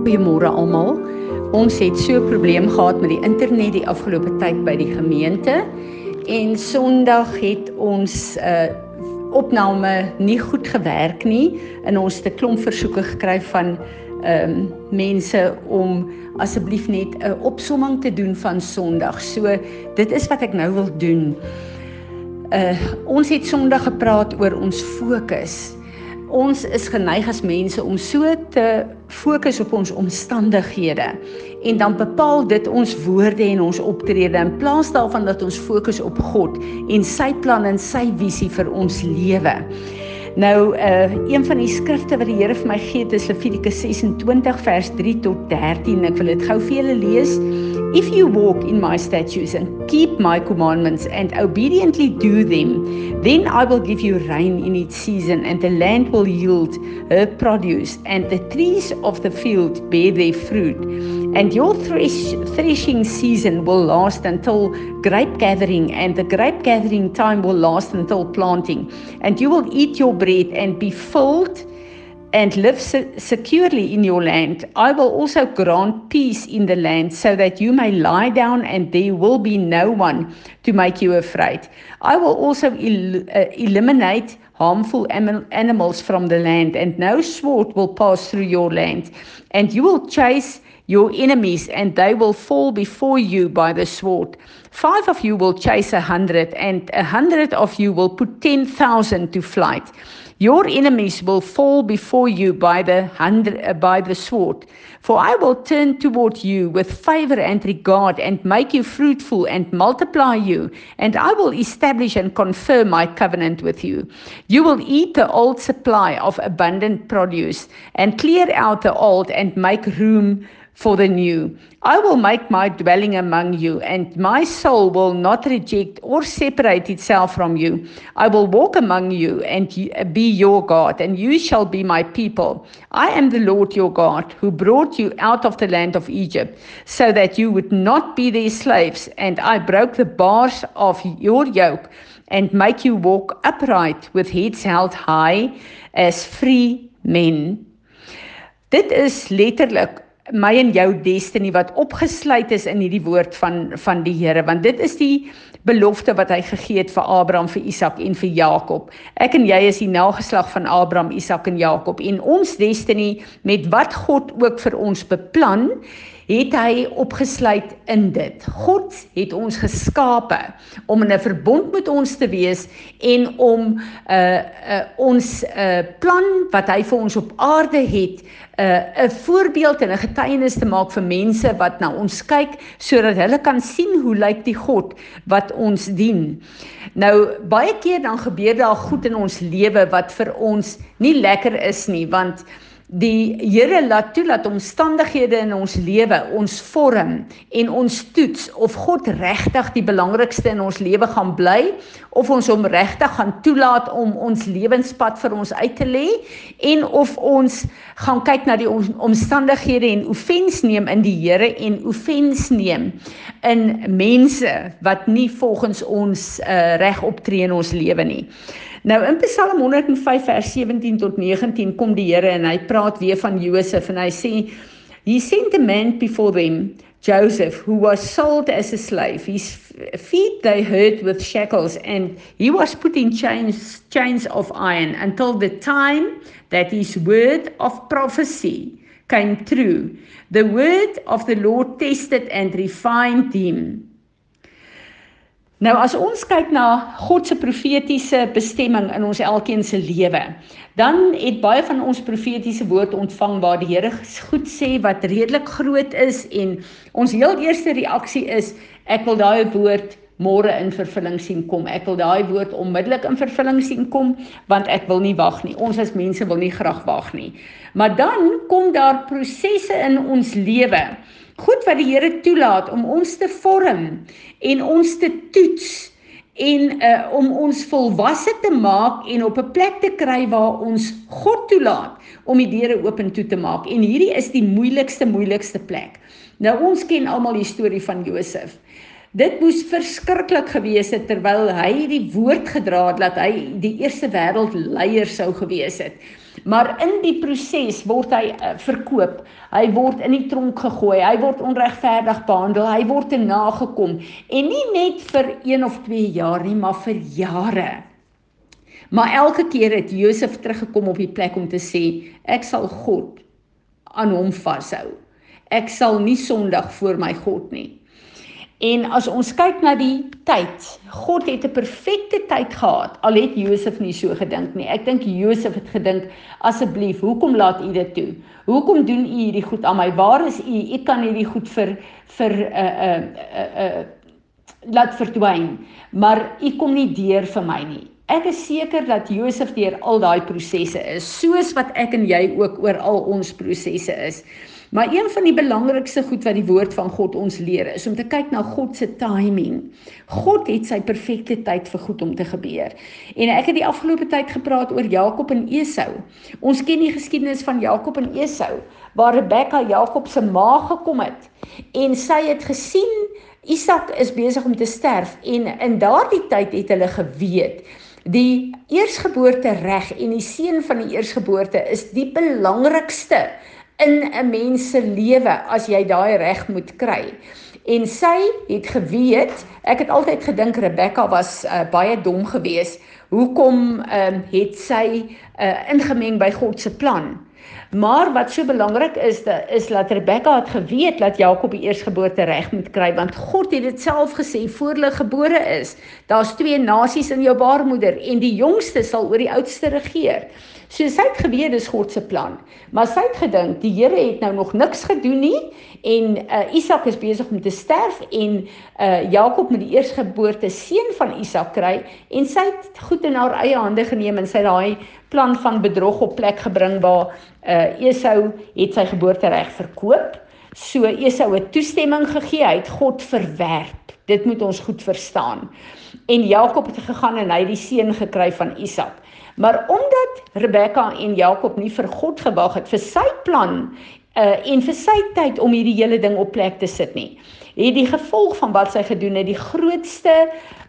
Goeiemôre almal. Ons het so 'n probleem gehad met die internet die afgelope tyd by die gemeente en Sondag het ons 'n uh, opname nie goed gewerk nie en ons het 'n klomp versoeke gekry van ehm um, mense om asseblief net 'n opsomming te doen van Sondag. So dit is wat ek nou wil doen. Uh ons het Sondag gepraat oor ons fokus ons is geneig as mense om so te fokus op ons omstandighede en dan bepaal dit ons woorde en ons optrede in plaas daarvan dat ons fokus op God en sy plan en sy visie vir ons lewe. Nou uh een van die skrifte wat die Here vir my gee, is Levitikus 26 vers 3 tot 13. Ek wil dit gou vir julle lees. If you walk in my statutes and keep my commandments and obediently do them, then I will give you rain in its season, and the land will yield her produce, and the trees of the field bear their fruit. And your thresh, threshing season will last until grape gathering, and the grape gathering time will last until planting. And you will eat your bread and be filled and live se- securely in your land. I will also grant peace in the land so that you may lie down and there will be no one to make you afraid. I will also el- uh, eliminate harmful animals from the land and no sword will pass through your land. And you will chase your enemies and they will fall before you by the sword. Five of you will chase a hundred and a hundred of you will put ten thousand to flight. Your enemies will fall before you by the hundred, uh, by the sword. For I will turn toward you with favor and regard and make you fruitful and multiply you. And I will establish and confirm my covenant with you. You will eat the old supply of abundant produce and clear out the old and make room for the new. I will make my dwelling among you, and my soul will not reject or separate itself from you. I will walk among you and be your God, and you shall be my people. I am the Lord your God, who brought you out of the land of Egypt, so that you would not be their slaves, and I broke the bars of your yoke and make you walk upright with heads held high as free men. Dit is letterlik my en jou destiny wat opgesluit is in hierdie woord van van die Here want dit is die belofte wat hy gegee het vir Abraham, vir Isak en vir Jakob. Ek en jy is die nageslag van Abraham, Isak en Jakob en ons destiny met wat God ook vir ons beplan het hy opgesluit in dit. God het ons geskape om in 'n verbond met ons te wees en om 'n uh, uh, ons 'n uh, plan wat hy vir ons op aarde het 'n uh, 'n voorbeeld en 'n getuienis te maak vir mense wat na ons kyk sodat hulle kan sien hoe lyk die God wat ons dien. Nou baie keer dan gebeur daar goed in ons lewe wat vir ons nie lekker is nie want die Here laat toe dat omstandighede in ons lewe ons vorm en ons toets of God regtig die belangrikste in ons lewe gaan bly of ons hom regtig gaan toelaat om ons lewenspad vir ons uit te lê en of ons gaan kyk na die omstandighede en oefens neem in die Here en oefens neem in mense wat nie volgens ons uh, reg optree in ons lewe nie. Nou in Psalm 105 vers 17 tot 19 kom die Here en hy praat weer van Josef en hy sê he sent a man before them Joseph who was sold as a slave. His feet they hurt with shackles and he was put in chains chains of iron until the time that his word of prophecy came true. The word of the Lord tested and refined him Nou as ons kyk na God se profetiese bestemming in ons elkeen se lewe, dan het baie van ons profetiese woord ontvang waar die Here goed sê wat redelik groot is en ons heel eerste reaksie is ek wil daai woord môre in vervulling sien kom. Ek wil daai woord onmiddellik in vervulling sien kom want ek wil nie wag nie. Ons as mense wil nie graag wag nie. Maar dan kom daar prosesse in ons lewe goed wat die Here toelaat om ons te vorm en ons te toets en uh, om ons volwasse te maak en op 'n plek te kry waar ons God toelaat om die deure oop en toe te maak. En hierdie is die moeilikste moeilikste plek. Nou ons ken almal die storie van Josef. Dit moes verskriklik gewees het terwyl hy die woord gedra het dat hy die eerste wêreldleier sou gewees het. Maar in die proses word hy uh, verkoop. Hy word in die tronk gegooi. Hy word onregverdig behandel. Hy word te nagekom en nie net vir 1 of 2 jaar nie, maar vir jare. Maar elke keer het Josef teruggekom op die plek om te sê ek sal God aan hom vashou. Ek sal nie sondig voor my God nie. En as ons kyk na die tyd, God het 'n perfekte tyd gehad. Al het Josef nie so gedink nie. Ek dink Josef het gedink, asseblief, hoekom laat u dit toe? Hoekom doen u hierdie goed aan my? Waar is u? U kan hierdie goed vir vir 'n uh, 'n uh, 'n uh, laat verdwyn. Maar u kom nie deur vir my nie. Ek is seker dat Josef deur al daai prosesse is, soos wat ek en jy ook oor al ons prosesse is. Maar een van die belangrikste goed wat die woord van God ons leer is om te kyk na God se timing. God het sy perfekte tyd vir goed om te gebeur. En ek het die afgelope tyd gepraat oor Jakob en Esau. Ons ken die geskiedenis van Jakob en Esau waar Rebekka Jakob se ma gekom het en sy het gesien Isak is besig om te sterf en in daardie tyd het hulle geweet die eersgeboorte reg en die seën van die eersgeboorte is die belangrikste in 'n mens se lewe as jy daai reg moet kry. En sy het geweet, ek het altyd gedink Rebekka was uh, baie dom geweest. Hoekom um, het sy uh, ingemeng by God se plan? Maar wat so belangrik is, is dat Rebekka het geweet dat Jakob die eersgeboorte reg moet kry want God het dit self gesê voor hulle gebore is. Daar's twee nasies in jou baarmoeder en die jongste sal oor die oudste regeer. So sy het geweet dis God se plan, maar sy het gedink die Here het nou nog niks gedoen nie en uh, Isak is besig om te sterf en uh, Jakob moet die eersgeboorte seun van Isak kry en sy het goed in haar eie hande geneem en sy daai plan van bedrog op plek gebring waar uh, Esau het sy geboortereg verkoop. So Esau het toestemming gegee, hy het God verwerp. Dit moet ons goed verstaan. En Jakob het gegaan en hy die seun gekry van Isak. Maar omdat Rebekka en Jakob nie vir God gewag het vir sy plan uh en vir sy tyd om hierdie hele ding op plek te sit nie, het die gevolg van wat sy gedoen het die grootste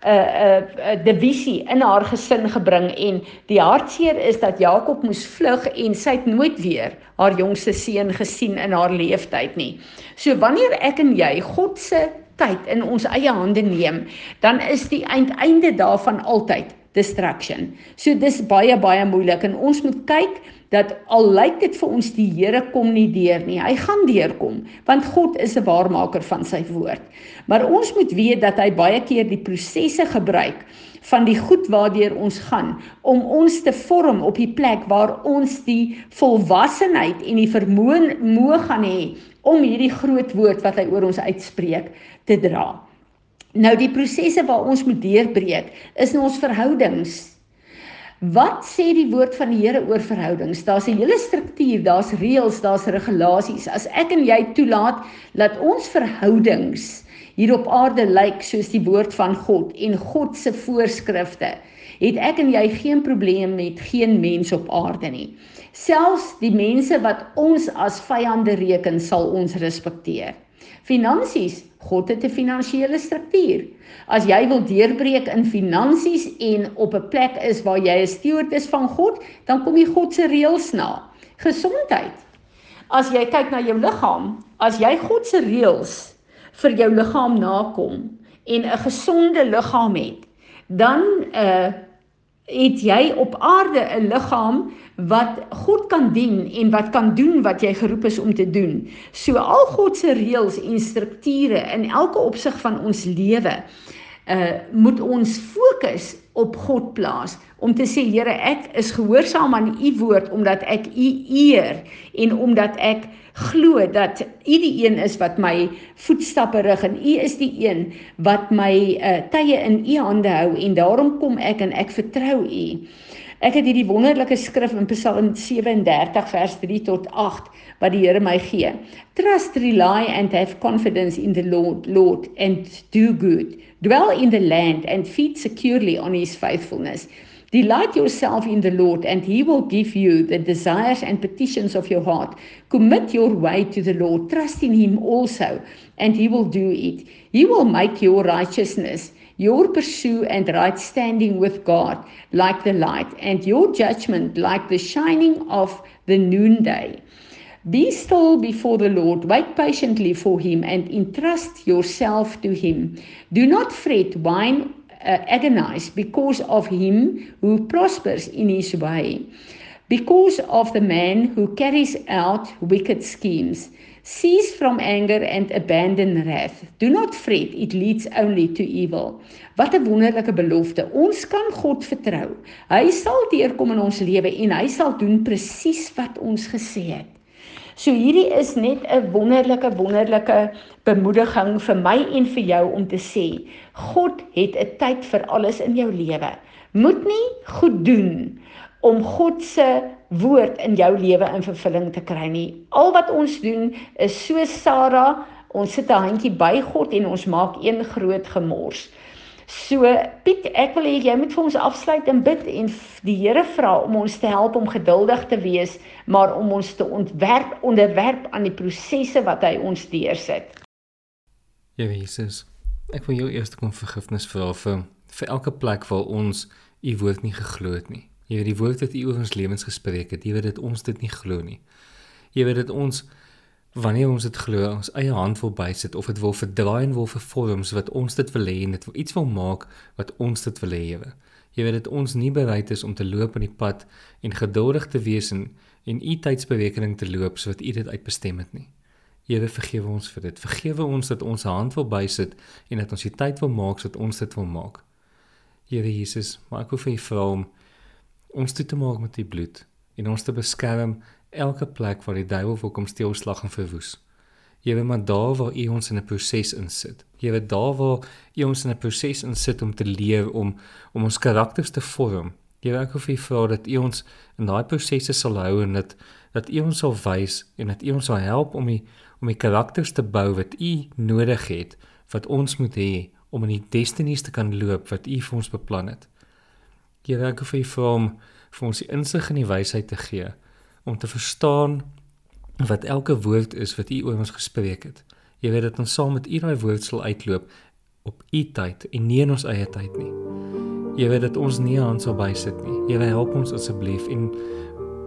uh uh divisie in haar gesin gebring en die hartseer is dat Jakob moes vlug en sy het nooit weer haar jongste seun gesien in haar lewenstyd nie. So wanneer ek en jy God se tyd in ons eie hande neem, dan is die eindeinde daarvan altyd distraction. So dis baie baie moeilik en ons moet kyk dat al lyk dit vir ons die Here kom nie deur nie. Hy gaan deurkom want God is 'n waarmaker van sy woord. Maar ons moet weet dat hy baie keer die prosesse gebruik van die goed waardeur ons gaan om ons te vorm op die plek waar ons die volwassenheid en die vermoë moë gaan hê om hierdie groot woord wat hy oor ons uitspreek te dra. Nou die prosesse waar ons moet deurbreek is in ons verhoudings. Wat sê die woord van die Here oor verhoudings? Daar's 'n hele struktuur, daar's reëls, daar's regulasies. As ek en jy toelaat dat ons verhoudings hier op aarde lyk soos die woord van God en God se voorskrifte, het ek en jy geen probleem met geen mens op aarde nie. Selfs die mense wat ons as vyande reken, sal ons respekteer. Finansies, God het 'n finansiële struktuur. As jy wil deurbreek in finansies en op 'n plek is waar jy 'n steward is van God, dan kom jy God se reëls na. Gesondheid. As jy kyk na jou liggaam, as jy God se reëls vir jou liggaam nakom en 'n gesonde liggaam het, dan uh het jy op aarde 'n liggaam wat God kan dien en wat kan doen wat jy geroep is om te doen. So al God se reëls en strukture in elke opsig van ons lewe uh moet ons fokus op God plaas om te sê Here ek is gehoorsaam aan u woord omdat ek u eer en omdat ek glo dat u die een is wat my voetstappe rig en u is die een wat my uh tye in u hande hou en daarom kom ek en ek vertrou u. Ek het hierdie wonderlike skrif in Psalm 37 vers 3 tot 8 wat die Here my gee. Trust, rely and have confidence in the Lord, Lord and do good. Dwell in the land and feed securely on his faithfulness. Delight yourself in the Lord, and He will give you the desires and petitions of your heart. Commit your way to the Lord. Trust in Him also, and He will do it. He will make your righteousness, your pursue and right standing with God like the light, and your judgment like the shining of the noonday. Be still before the Lord, wait patiently for Him, and entrust yourself to Him. Do not fret, whine uh, agonize because of him who prospers in his way, because of the man who carries out wicked schemes. Cease from anger and abandon wrath. Do not fret, it leads only to evil. Wat 'n wonderlike belofte. Ons kan God vertrou. Hy sal deurkom in ons lewe en hy sal doen presies wat ons gesê het. So hierdie is net 'n wonderlike wonderlike bemoediging vir my en vir jou om te sê God het 'n tyd vir alles in jou lewe. Moet nie goed doen om God se woord in jou lewe in vervulling te kry nie. Al wat ons doen is so Sara, ons sit 'n handjie by God en ons maak een groot gemors. So Piet, ek wil hê jy moet vir ons afsluit en bid en die Here vra om ons te help om geduldig te wees, maar om ons te ontwerp onderwerp aan die prosesse wat hy ons deursit. Ja Jesus, ek wil jou eers kom vergifnis vra vir vir elke plek waar ons u woord nie geglo het nie. Jy weet die woord wat u oor ons lewens gespreek het, jy weet dit ons dit nie glo nie. Jy weet dit ons wanneer ons dit glo ons eie hand wil bysit of dit wil verdraai en wil vervorm so wat ons dit wil hê en dit iets wil maak wat ons dit wil hê Here. Jy weet dit ons nie bereid is om te loop in die pad en geduldig te wees en en u tydsberekening te loop sodat u dit uitbestem het nie. Here vergewe ons vir dit. Vergewe ons dat ons hand wil bysit en dat ons die tyd wil maak sodat ons dit wil maak. Here Jesus, maar ek wil vir u vra om ons toe te maak met u bloed en ons te beskerm elke plek waar die duiwel wil kom steel slag en verwoes. Jy weet maar daar waar u ons in 'n proses insit. Jy weet daar waar u ons in 'n proses insit om te leer om om ons karakters te vorm. Jy weet ek hoef u vra dat u ons in daai prosesse sal hou en dat dat u ons sal wys en dat u ons sal help om die om die karakters te bou wat u nodig het wat ons moet hê om in die destinies te kan loop wat u vir ons beplan het. Weet ek hoef u vra om vir ons die insig en die wysheid te gee om te verstaan wat elke woord is wat u oor ons gespreek het. Jy weet dat ons saam met u daai woord sal uitloop op u tyd en nie in ons eie tyd nie. Jy weet dat ons nie aan sal bysit nie. Here help ons asseblief en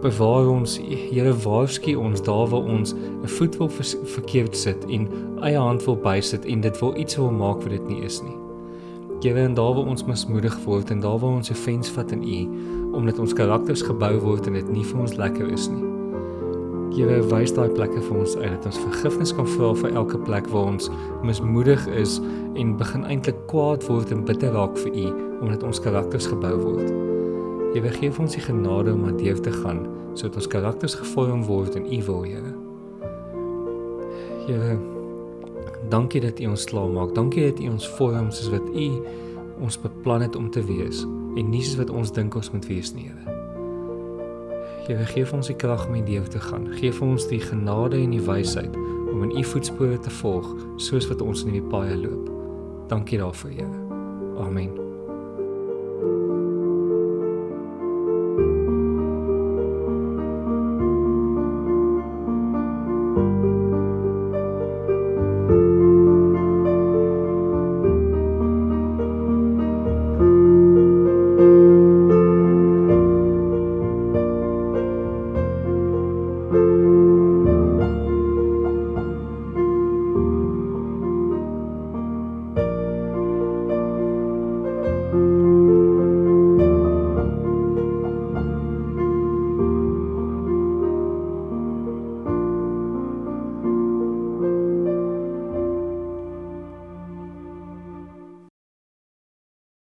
bewaar ons. Here waarsku ons daar waar ons 'n voet wil verkeerd sit en eie hand wil bysit en dit wil iets wil maak wat dit nie is nie. Here en daar waar ons mismoedig word en daar waar ons 'n offense vat in u omdat ons karakters gebou word en dit nie vir ons lekker is nie. Here wys daai plekke vir ons uit dat ons vergifnis kan vra vir elke plek waar ons mismoedig is en begin eintlik kwaad word en bitter raak vir U omdat ons karakters gebou word. Here gee vir ons die genade om aan deur te gaan sodat ons karakters gevorm word in U wil, Here. Here Dankie dat U ons klaar maak. Dankie dat U ons vorm soos wat U ons beplan het om te wees en nie soos wat ons dink ons moet wees nie, Here. Here, gee vir ons die krag om in lewe te gaan. Gee vir ons die genade en die wysheid om in U voetspore te volg soos wat ons in die paaie loop. Dankie daarvoor, Here. Amen.